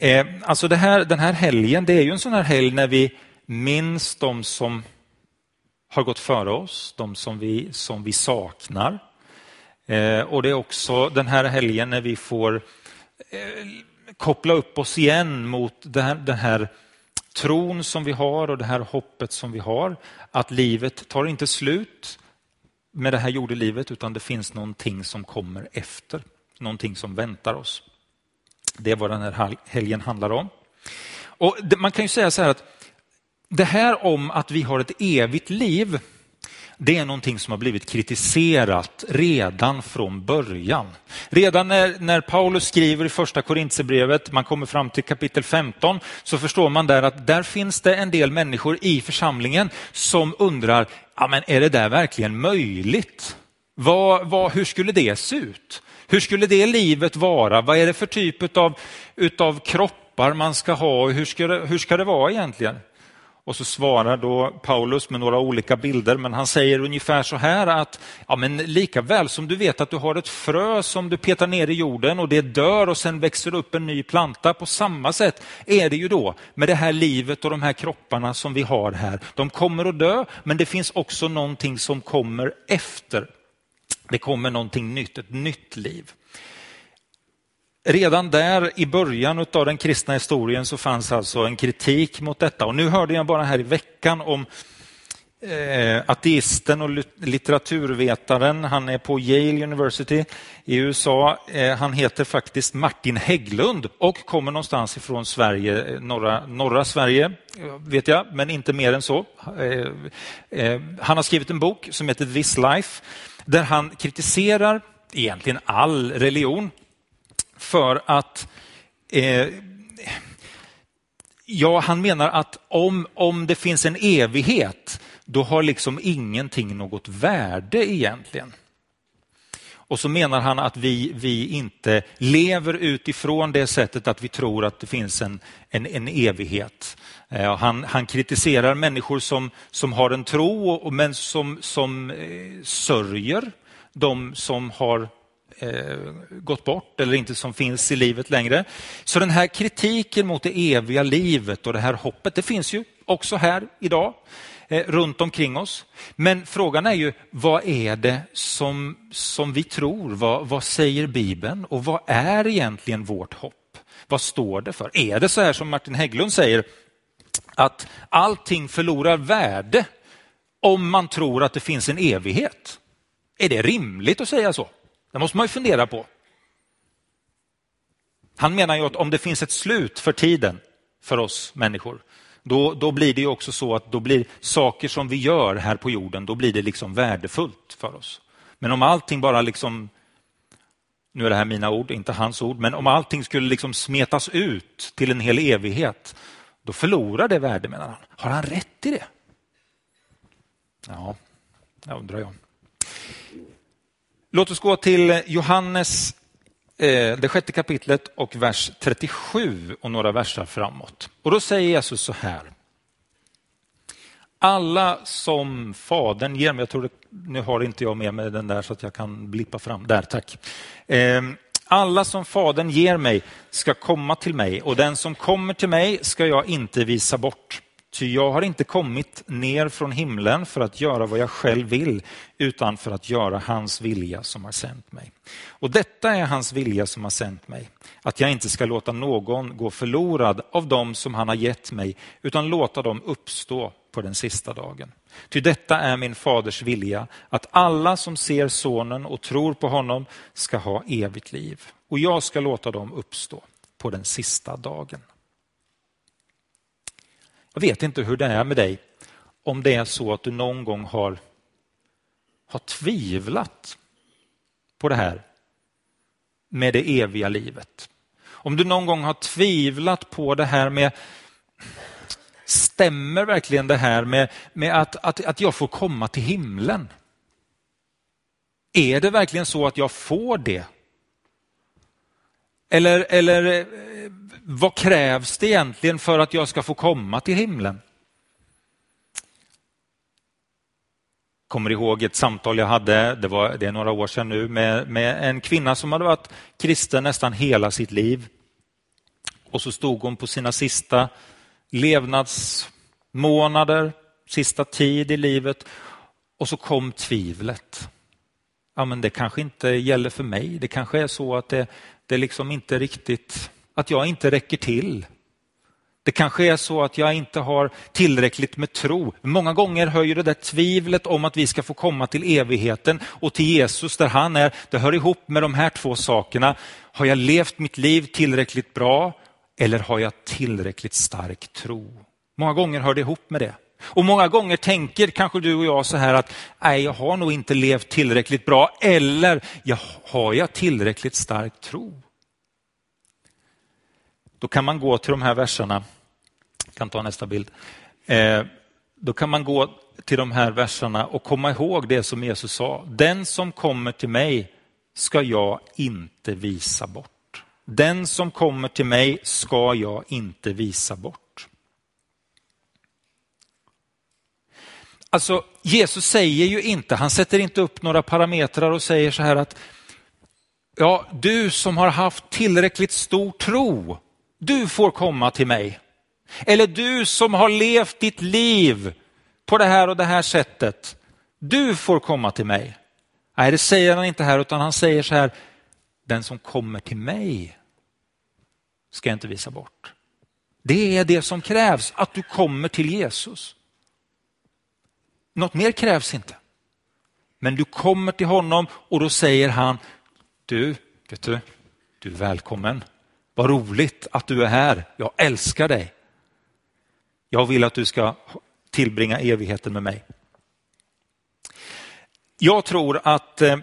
Eh, alltså det här, den här helgen, det är ju en sån här helg när vi minns de som har gått före oss, de som vi, som vi saknar. Eh, och det är också den här helgen när vi får eh, koppla upp oss igen mot den här, den här tron som vi har och det här hoppet som vi har. Att livet tar inte slut med det här jordelivet utan det finns någonting som kommer efter. Någonting som väntar oss. Det är vad den här helgen handlar om. Och Man kan ju säga så här att det här om att vi har ett evigt liv, det är någonting som har blivit kritiserat redan från början. Redan när, när Paulus skriver i första Korintierbrevet, man kommer fram till kapitel 15, så förstår man där att där finns det en del människor i församlingen som undrar, ja men är det där verkligen möjligt? Vad, vad, hur skulle det se ut? Hur skulle det livet vara? Vad är det för typ av utav kroppar man ska ha? Hur ska, det, hur ska det vara egentligen? Och så svarar då Paulus med några olika bilder, men han säger ungefär så här att ja, men lika väl som du vet att du har ett frö som du petar ner i jorden och det dör och sen växer upp en ny planta, på samma sätt är det ju då med det här livet och de här kropparna som vi har här. De kommer att dö, men det finns också någonting som kommer efter. Det kommer någonting nytt, ett nytt liv. Redan där i början av den kristna historien så fanns alltså en kritik mot detta. Och nu hörde jag bara här i veckan om eh, ateisten och litteraturvetaren, han är på Yale University i USA. Eh, han heter faktiskt Martin Hägglund och kommer någonstans ifrån Sverige, eh, norra, norra Sverige vet jag, men inte mer än så. Eh, eh, han har skrivit en bok som heter This Life där han kritiserar egentligen all religion för att eh, Ja, han menar att om, om det finns en evighet, då har liksom ingenting något värde egentligen. Och så menar han att vi, vi inte lever utifrån det sättet att vi tror att det finns en, en, en evighet. Eh, han, han, kritiserar människor som, som har en tro, men som, som eh, sörjer de som har eh, gått bort eller inte som finns i livet längre. Så den här kritiken mot det eviga livet och det här hoppet, det finns ju också här idag Eh, runt omkring oss. Men frågan är ju, vad är det som, som vi tror? Vad, vad säger Bibeln? Och vad är egentligen vårt hopp? Vad står det för? Är det så här som Martin Hägglund säger, att allting förlorar värde om man tror att det finns en evighet? Är det rimligt att säga så? Det måste man ju fundera på. Han menar ju att om det finns ett slut för tiden för oss människor, då, då blir det ju också så att då blir saker som vi gör här på jorden, då blir det liksom värdefullt för oss. Men om allting bara liksom, nu är det här mina ord, inte hans ord, men om allting skulle liksom smetas ut till en hel evighet, då förlorar det värde menar han. Har han rätt i det? Ja, det undrar jag. Låt oss gå till Johannes, Eh, det sjätte kapitlet och vers 37 och några versar framåt. Och då säger Jesus så här. Alla som Fadern ger mig, jag tror det, nu har inte jag med mig den där så att jag kan blippa fram, där tack. Ehm, alla som Fadern ger mig ska komma till mig och den som kommer till mig ska jag inte visa bort. Ty jag har inte kommit ner från himlen för att göra vad jag själv vill, utan för att göra hans vilja som har sänt mig. Och detta är hans vilja som har sänt mig, att jag inte ska låta någon gå förlorad av dem som han har gett mig, utan låta dem uppstå på den sista dagen. Ty detta är min faders vilja, att alla som ser sonen och tror på honom ska ha evigt liv. Och jag ska låta dem uppstå på den sista dagen. Jag vet inte hur det är med dig, om det är så att du någon gång har, har tvivlat på det här med det eviga livet. Om du någon gång har tvivlat på det här med Stämmer verkligen det här med, med att, att, att jag får komma till himlen? Är det verkligen så att jag får det? Eller, eller eh, vad krävs det egentligen för att jag ska få komma till himlen? kommer ihåg ett samtal jag hade, det, var, det är några år sedan nu, med, med en kvinna som hade varit kristen nästan hela sitt liv. Och så stod hon på sina sista levnadsmånader, sista tid i livet och så kom tvivlet. Ja, men det kanske inte gäller för mig. Det kanske är så att det, det liksom inte riktigt, att jag inte räcker till. Det kanske är så att jag inte har tillräckligt med tro. Många gånger hör ju det där tvivlet om att vi ska få komma till evigheten och till Jesus där han är. Det hör ihop med de här två sakerna. Har jag levt mitt liv tillräckligt bra eller har jag tillräckligt stark tro? Många gånger hör det ihop med det. Och många gånger tänker kanske du och jag så här att nej, jag har nog inte levt tillräckligt bra eller jag, har jag tillräckligt stark tro? Då kan man gå till de här verserna kan ta nästa bild. Eh, då kan man gå till de här verserna och komma ihåg det som Jesus sa. Den som kommer till mig ska jag inte visa bort. Den som kommer till mig ska jag inte visa bort. Alltså Jesus säger ju inte, han sätter inte upp några parametrar och säger så här att ja, du som har haft tillräckligt stor tro, du får komma till mig. Eller du som har levt ditt liv på det här och det här sättet. Du får komma till mig. Nej, det säger han inte här utan han säger så här. Den som kommer till mig ska jag inte visa bort. Det är det som krävs, att du kommer till Jesus. Något mer krävs inte. Men du kommer till honom och då säger han, du, vet du, du är välkommen. Vad roligt att du är här. Jag älskar dig. Jag vill att du ska tillbringa evigheten med mig. Jag tror att eh,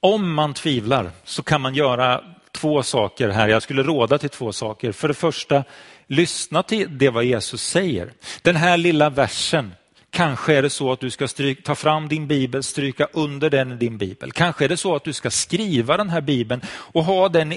om man tvivlar så kan man göra två saker här. Jag skulle råda till två saker. För det första, lyssna till det vad Jesus säger. Den här lilla versen, kanske är det så att du ska stryka, ta fram din bibel, stryka under den i din bibel. Kanske är det så att du ska skriva den här bibeln och ha den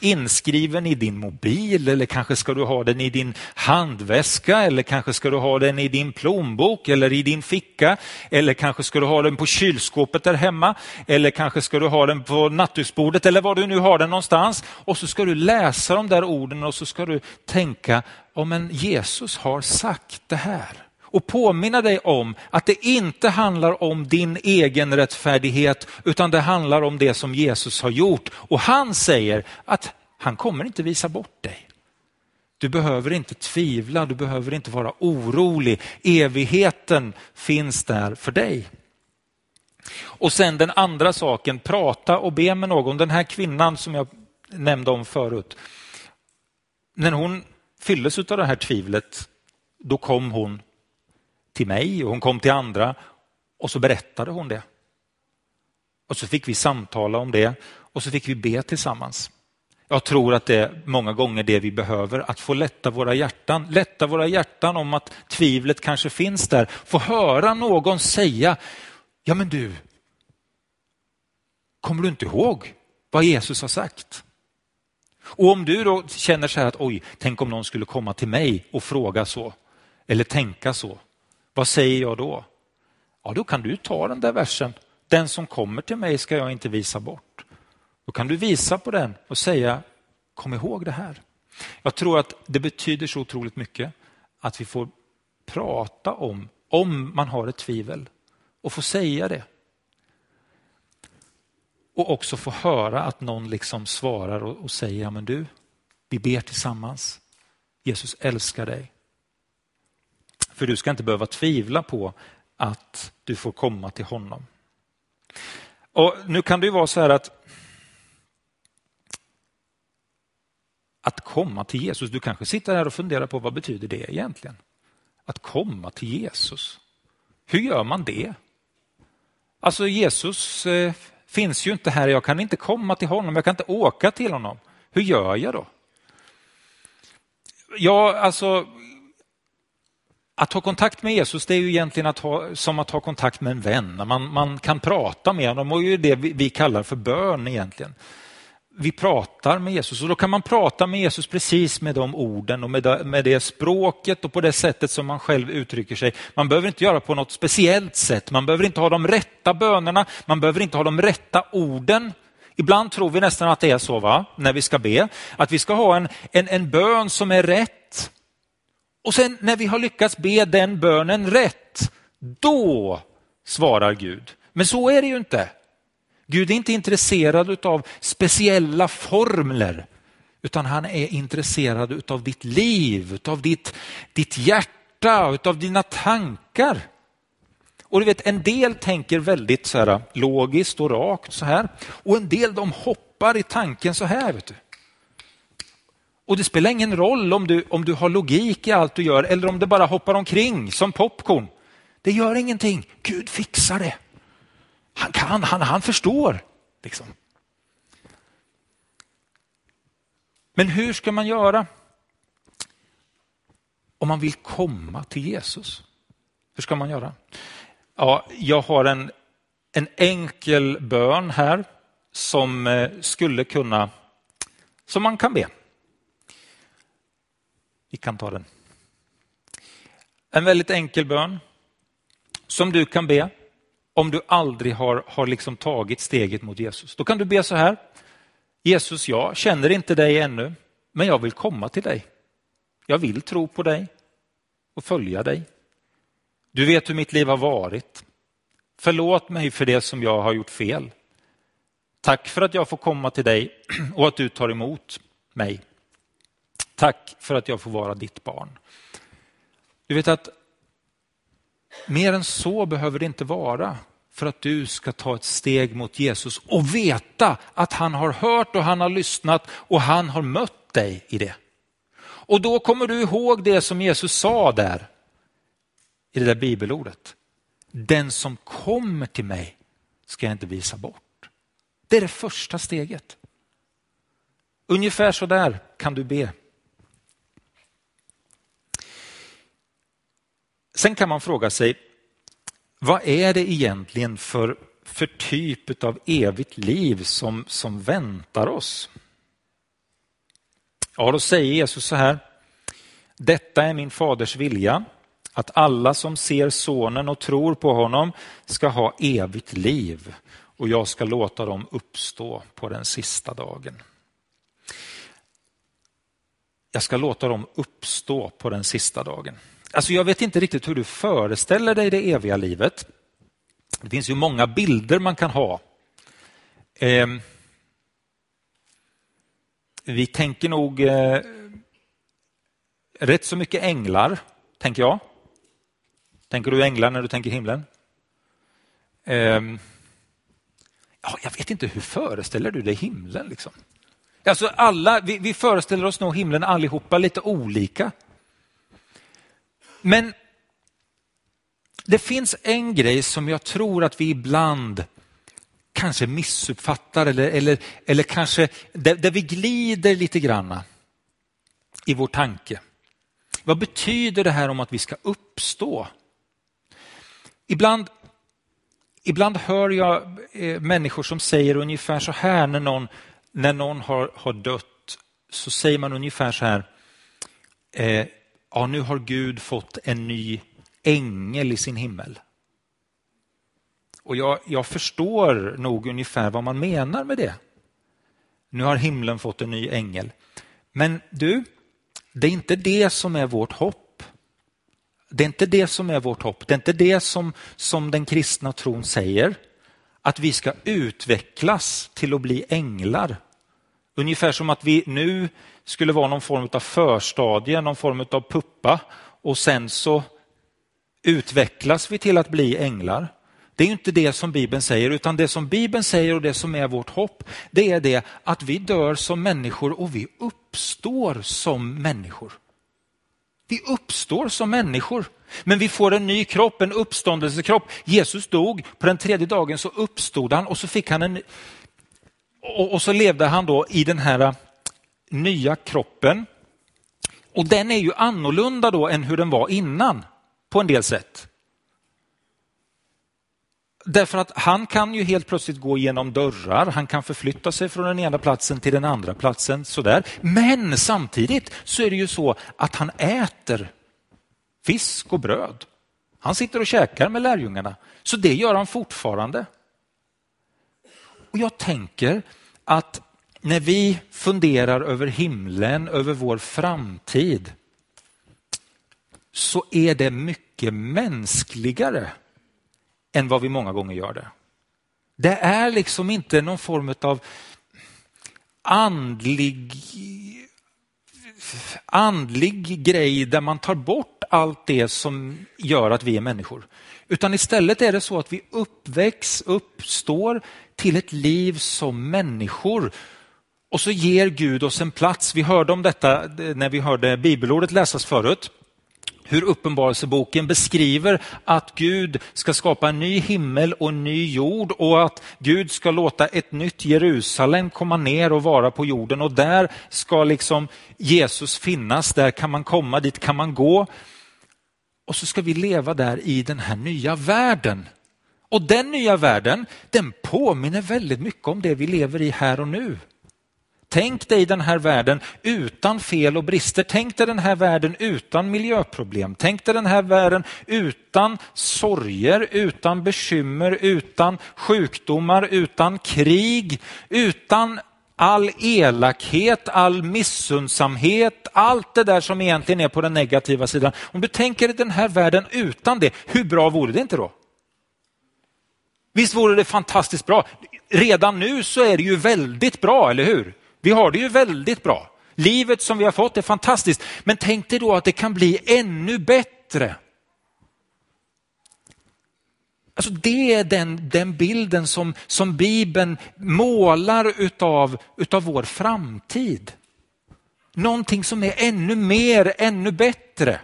inskriven i din mobil eller kanske ska du ha den i din handväska eller kanske ska du ha den i din plånbok eller i din ficka eller kanske ska du ha den på kylskåpet där hemma eller kanske ska du ha den på nattduksbordet eller var du nu har den någonstans och så ska du läsa de där orden och så ska du tänka, ja men Jesus har sagt det här och påminna dig om att det inte handlar om din egen rättfärdighet utan det handlar om det som Jesus har gjort. Och han säger att han kommer inte visa bort dig. Du behöver inte tvivla, du behöver inte vara orolig. Evigheten finns där för dig. Och sen den andra saken, prata och be med någon. Den här kvinnan som jag nämnde om förut. När hon fylldes av det här tvivlet, då kom hon till mig och hon kom till andra och så berättade hon det. Och så fick vi samtala om det och så fick vi be tillsammans. Jag tror att det är många gånger det vi behöver, att få lätta våra hjärtan. Lätta våra hjärtan om att tvivlet kanske finns där. Få höra någon säga, ja men du, kommer du inte ihåg vad Jesus har sagt? Och om du då känner så här att oj, tänk om någon skulle komma till mig och fråga så, eller tänka så. Vad säger jag då? Ja, då kan du ta den där versen. Den som kommer till mig ska jag inte visa bort. Då kan du visa på den och säga, kom ihåg det här. Jag tror att det betyder så otroligt mycket att vi får prata om, om man har ett tvivel och få säga det. Och också få höra att någon liksom svarar och, och säger, ja men du, vi ber tillsammans. Jesus älskar dig. För du ska inte behöva tvivla på att du får komma till honom. Och Nu kan det ju vara så här att att komma till Jesus, du kanske sitter här och funderar på vad betyder det egentligen? Att komma till Jesus. Hur gör man det? Alltså Jesus eh, finns ju inte här, jag kan inte komma till honom, jag kan inte åka till honom. Hur gör jag då? Ja, alltså att ha kontakt med Jesus det är ju egentligen att ha, som att ha kontakt med en vän. Man, man kan prata med honom och det är det vi, kallar för bön egentligen. Vi pratar med Jesus och då kan man prata med Jesus precis med de orden och med det, med det språket och på det sättet som man själv uttrycker sig. Man behöver inte göra på något speciellt sätt, man behöver inte ha de rätta bönerna, man behöver inte ha de rätta orden Ibland tror vi nästan att det är så va? när vi ska be, att vi ska ha en, en, en bön som är rätt. Och sen när vi har lyckats be den bönen rätt, då svarar Gud. Men så är det ju inte. Gud är inte intresserad av speciella formler, utan han är intresserad av ditt liv, av ditt, ditt hjärta, av dina tankar. Och du vet, en del tänker väldigt så här, logiskt och rakt så här. Och en del de hoppar i tanken så här. Vet du. Och det spelar ingen roll om du, om du har logik i allt du gör eller om det bara hoppar omkring som popcorn. Det gör ingenting. Gud fixar det. Han kan, han, han förstår. Liksom. Men hur ska man göra om man vill komma till Jesus? Hur ska man göra? Ja, jag har en, en enkel bön här som eh, skulle kunna, som man kan be. Vi kan ta den. En väldigt enkel bön som du kan be om du aldrig har, har liksom tagit steget mot Jesus. Då kan du be så här. Jesus, jag känner inte dig ännu, men jag vill komma till dig. Jag vill tro på dig och följa dig. Du vet hur mitt liv har varit. Förlåt mig för det som jag har gjort fel. Tack för att jag får komma till dig och att du tar emot mig. Tack för att jag får vara ditt barn. Du vet att mer än så behöver det inte vara för att du ska ta ett steg mot Jesus och veta att han har hört och han har lyssnat och han har mött dig i det. Och då kommer du ihåg det som Jesus sa där i det där bibelordet. Den som kommer till mig ska jag inte visa bort. Det är det första steget. Ungefär så där kan du be. Sen kan man fråga sig, vad är det egentligen för, för typ av evigt liv som, som väntar oss? Ja, då säger Jesus så här. Detta är min faders vilja, att alla som ser sonen och tror på honom ska ha evigt liv och jag ska låta dem uppstå på den sista dagen. Jag ska låta dem uppstå på den sista dagen. Alltså jag vet inte riktigt hur du föreställer dig det eviga livet. Det finns ju många bilder man kan ha. Eh, vi tänker nog eh, rätt så mycket änglar, tänker jag. Tänker du änglar när du tänker himlen? Eh, ja, jag vet inte, hur föreställer du dig himlen? Liksom? Alltså alla, vi, vi föreställer oss nog himlen allihopa lite olika. Men det finns en grej som jag tror att vi ibland kanske missuppfattar eller, eller, eller kanske där, där vi glider lite granna i vår tanke. Vad betyder det här om att vi ska uppstå? Ibland, ibland hör jag eh, människor som säger ungefär så här när någon, när någon har, har dött. Så säger man ungefär så här. Eh, ja, nu har Gud fått en ny ängel i sin himmel. Och jag, jag förstår nog ungefär vad man menar med det. Nu har himlen fått en ny ängel. Men du, det är inte det som är vårt hopp. Det är inte det som är vårt hopp. Det är inte det som, som den kristna tron säger. Att vi ska utvecklas till att bli änglar. Ungefär som att vi nu skulle vara någon form av förstadie, någon form av puppa och sen så utvecklas vi till att bli änglar. Det är inte det som Bibeln säger, utan det som Bibeln säger och det som är vårt hopp, det är det att vi dör som människor och vi uppstår som människor. Vi uppstår som människor, men vi får en ny kropp, en uppståndelsekropp. Jesus dog, på den tredje dagen så uppstod han och så fick han en och, så levde han då i den här nya kroppen. Och den är ju annorlunda då än hur den var innan på en del sätt. Därför att han kan ju helt plötsligt gå genom dörrar, han kan förflytta sig från den ena platsen till den andra platsen. Sådär. Men samtidigt så är det ju så att han äter fisk och bröd. Han sitter och käkar med lärjungarna, så det gör han fortfarande. Och jag tänker att när vi funderar över himlen, över vår framtid, så är det mycket mänskligare än vad vi många gånger gör det. Det är liksom inte någon form av andlig, andlig grej där man tar bort allt det som gör att vi är människor. Utan istället är det så att vi uppväcks, uppstår till ett liv som människor. Och så ger Gud oss en plats. Vi hörde om detta eh, när vi hörde bibelordet läsas förut hur Uppenbarelseboken beskriver att Gud ska skapa en ny himmel och en ny jord och att Gud ska låta ett nytt Jerusalem komma ner och vara på jorden och där ska liksom Jesus finnas, där kan man komma, dit kan man gå. Och så ska vi leva där i den här nya världen. Och den nya världen, den påminner väldigt mycket om det vi lever i här och nu. Tänk dig den här världen utan fel och brister. Tänk dig den här världen utan miljöproblem. Tänk dig den här världen utan sorger, utan bekymmer, utan sjukdomar, utan krig, utan all elakhet, all missundsamhet, allt det där som egentligen är på den negativa sidan. Om du tänker dig den här världen utan det, hur bra vore det inte då? Visst vore det fantastiskt bra? Redan nu så är det ju väldigt bra, eller hur? Vi har det ju väldigt bra. Livet som vi har fått är fantastiskt. Men tänk dig då att det kan bli ännu bättre. Alltså det är den, den bilden som, som Bibeln målar utav, utav vår framtid. Någonting som är ännu mer, ännu bättre.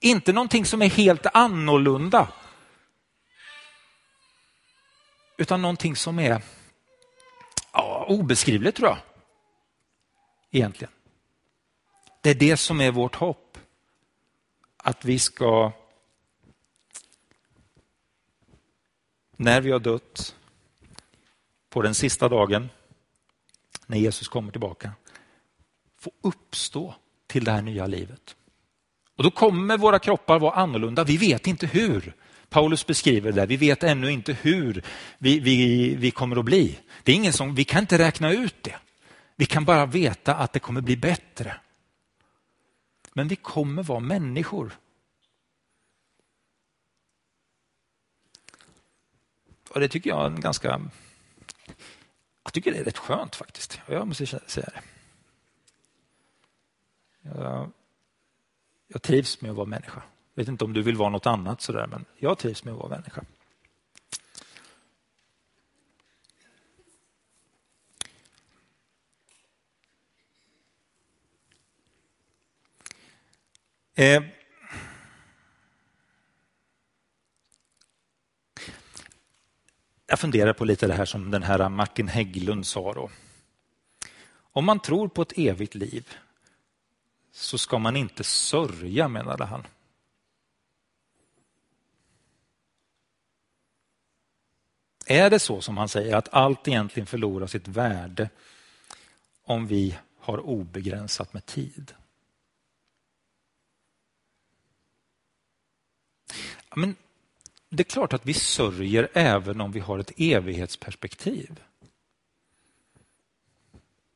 Inte någonting som är helt annorlunda. Utan någonting som är ja, obeskrivligt tror jag egentligen. Det är det som är vårt hopp. Att vi ska, när vi har dött, på den sista dagen, när Jesus kommer tillbaka, få uppstå till det här nya livet. Och då kommer våra kroppar vara annorlunda. Vi vet inte hur. Paulus beskriver det, vi vet ännu inte hur vi, vi, vi kommer att bli. Det är ingen som, vi kan inte räkna ut det. Vi kan bara veta att det kommer bli bättre. Men vi kommer vara människor. Och det tycker jag är en ganska... Jag tycker det är rätt skönt faktiskt. Jag måste säga det. Jag, jag trivs med att vara människa. Jag vet inte om du vill vara något annat sådär, men jag trivs med att vara människa. Eh, jag funderar på lite det här som den här Martin Hägglund sa. Då. Om man tror på ett evigt liv så ska man inte sörja, menade han. Är det så som han säger att allt egentligen förlorar sitt värde om vi har obegränsat med tid? Men det är klart att vi sörjer även om vi har ett evighetsperspektiv.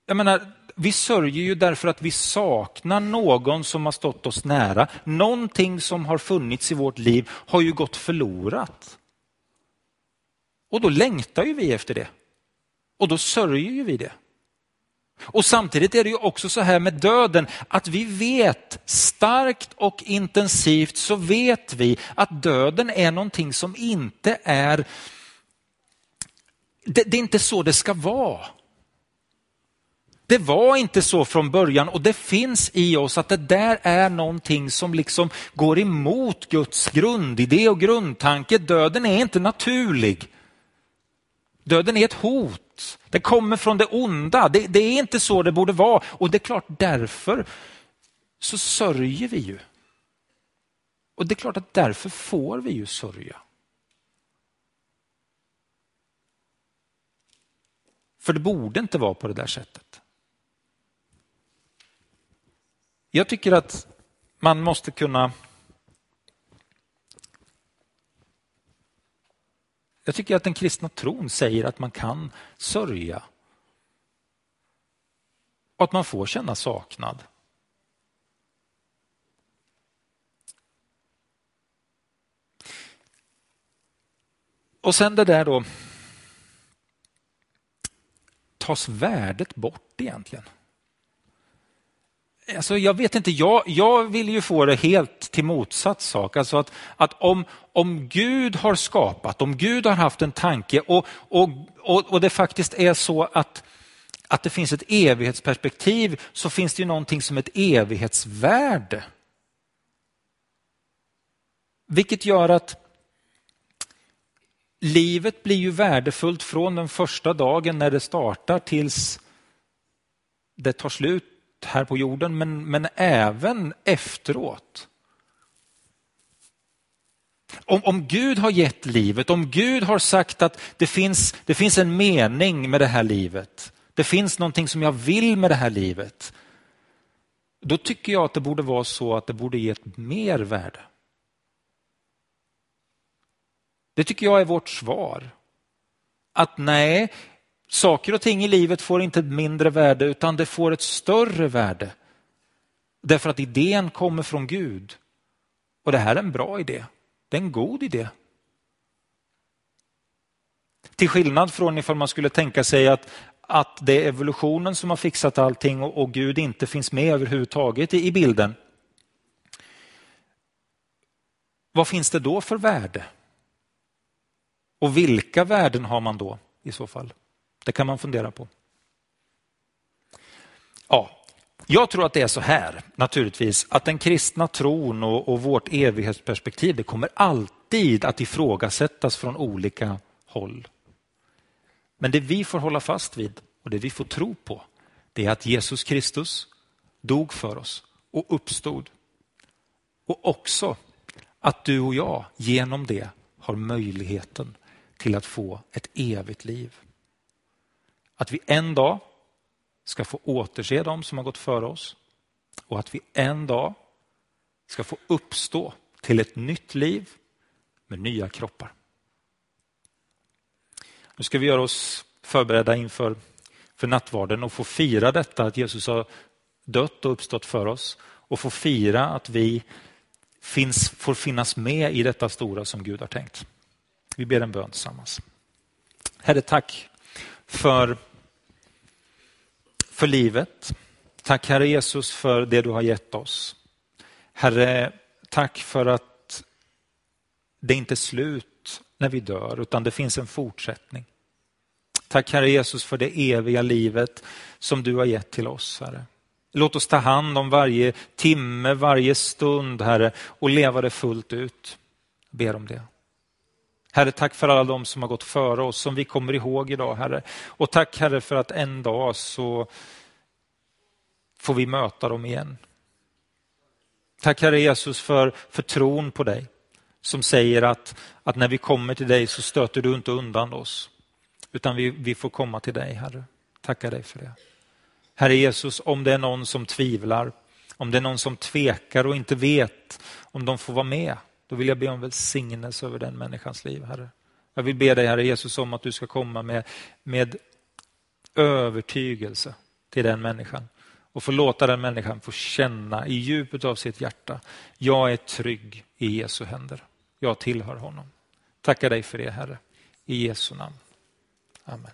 Jag menar, vi sörjer ju därför att vi saknar någon som har stått oss nära. Någonting som har funnits i vårt liv har ju gått förlorat. Och då längtar ju vi efter det. Och då sörjer ju vi det. Och samtidigt är det ju också så här med döden att vi vet starkt och intensivt så vet vi att döden är någonting som inte är, det, det är inte så det ska vara. Det var inte så från början och det finns i oss att det där är någonting som liksom går emot Guds grundidé och grundtanke. Döden är inte naturlig. Döden är ett hot. Det kommer från det onda. Det, det, är inte så det borde vara. Och det är klart, därför så sörjer vi ju. Och det är klart att därför får vi ju sörja. För det borde inte vara på det där sättet. Jag tycker att man måste kunna Jag tycker att den kristna tron säger att man kan sörja och att man får känna saknad. Och sen det där då, tas värdet bort egentligen? Alltså jag vet inte, jag, jag vill ju få det helt till motsatt sak. Alltså att, att om, om Gud har skapat, om Gud har haft en tanke och, och, och, och det faktiskt är så att, att det finns ett evighetsperspektiv så finns det ju någonting som ett evighetsvärde. Vilket gör att livet blir ju värdefullt från den första dagen när det startar tills det tar slut här på jorden, men, men även efteråt. Om, om Gud har gett livet, om Gud har sagt att det finns, det finns en mening med det här livet, det finns någonting som jag vill med det här livet, då tycker jag att det borde vara så att det borde ge ett mer värde. Det tycker jag är vårt svar. Att nej, saker och ting i livet får inte ett mindre värde utan det får ett större värde. Därför att idén kommer från Gud. Och det här är en bra idé. Det är en god idé. Till skillnad från ifall man skulle tänka sig att, att det är evolutionen som har fixat allting och, och Gud inte finns med överhuvudtaget i, i bilden. Vad finns det då för värde? Och vilka värden har man då i så fall? Det kan man fundera på. Ja, jag tror att det är så här, naturligtvis, att den kristna tron och, och vårt evighetsperspektiv, det kommer alltid att ifrågasättas från olika håll. Men det vi får hålla fast vid och det vi får tro på, det är att Jesus Kristus dog för oss och uppstod. Och också att du och jag genom det har möjligheten till att få ett evigt liv. Att vi en dag ska få återse dem som har gått före oss och att vi en dag ska få uppstå till ett nytt liv med nya kroppar. Nu ska vi göra oss förberedda inför för nattvarden och få fira detta att Jesus har dött och uppstått för oss och få fira att vi finns, får finnas med i detta stora som Gud har tänkt. Vi ber en bön tillsammans. Herre, tack för, för livet. Tack Herre Jesus för det du har gett oss. Herre, tack för att det inte är slut när vi dör utan det finns en fortsättning. Tack Herre Jesus för det eviga livet som du har gett till oss Herre. Låt oss ta hand om varje timme, varje stund Herre och leva det fullt ut. Jag ber om det. Herre, tack för alla de som har gått före oss, som vi kommer ihåg idag, Herre. Och tack Herre för att en dag så får vi möta dem igen. Tack Herre Jesus för, för tron på dig som säger att, att när vi kommer till dig så stöter du inte undan oss. Utan vi, vi får komma till dig Herre. Tackar dig för det. Herre Jesus, om det är någon som tvivlar, om det är någon som tvekar och inte vet om de får vara med, då vill jag be om välsignelse över den människans liv, Herre. Jag vill be dig, Herre Jesus, om att du ska komma med, med övertygelse till den människan och få låta den människan få känna i djupet av sitt hjärta, jag är trygg i Jesu händer. Jag tillhör honom. Tackar dig för det, Herre. I Jesu namn. Amen.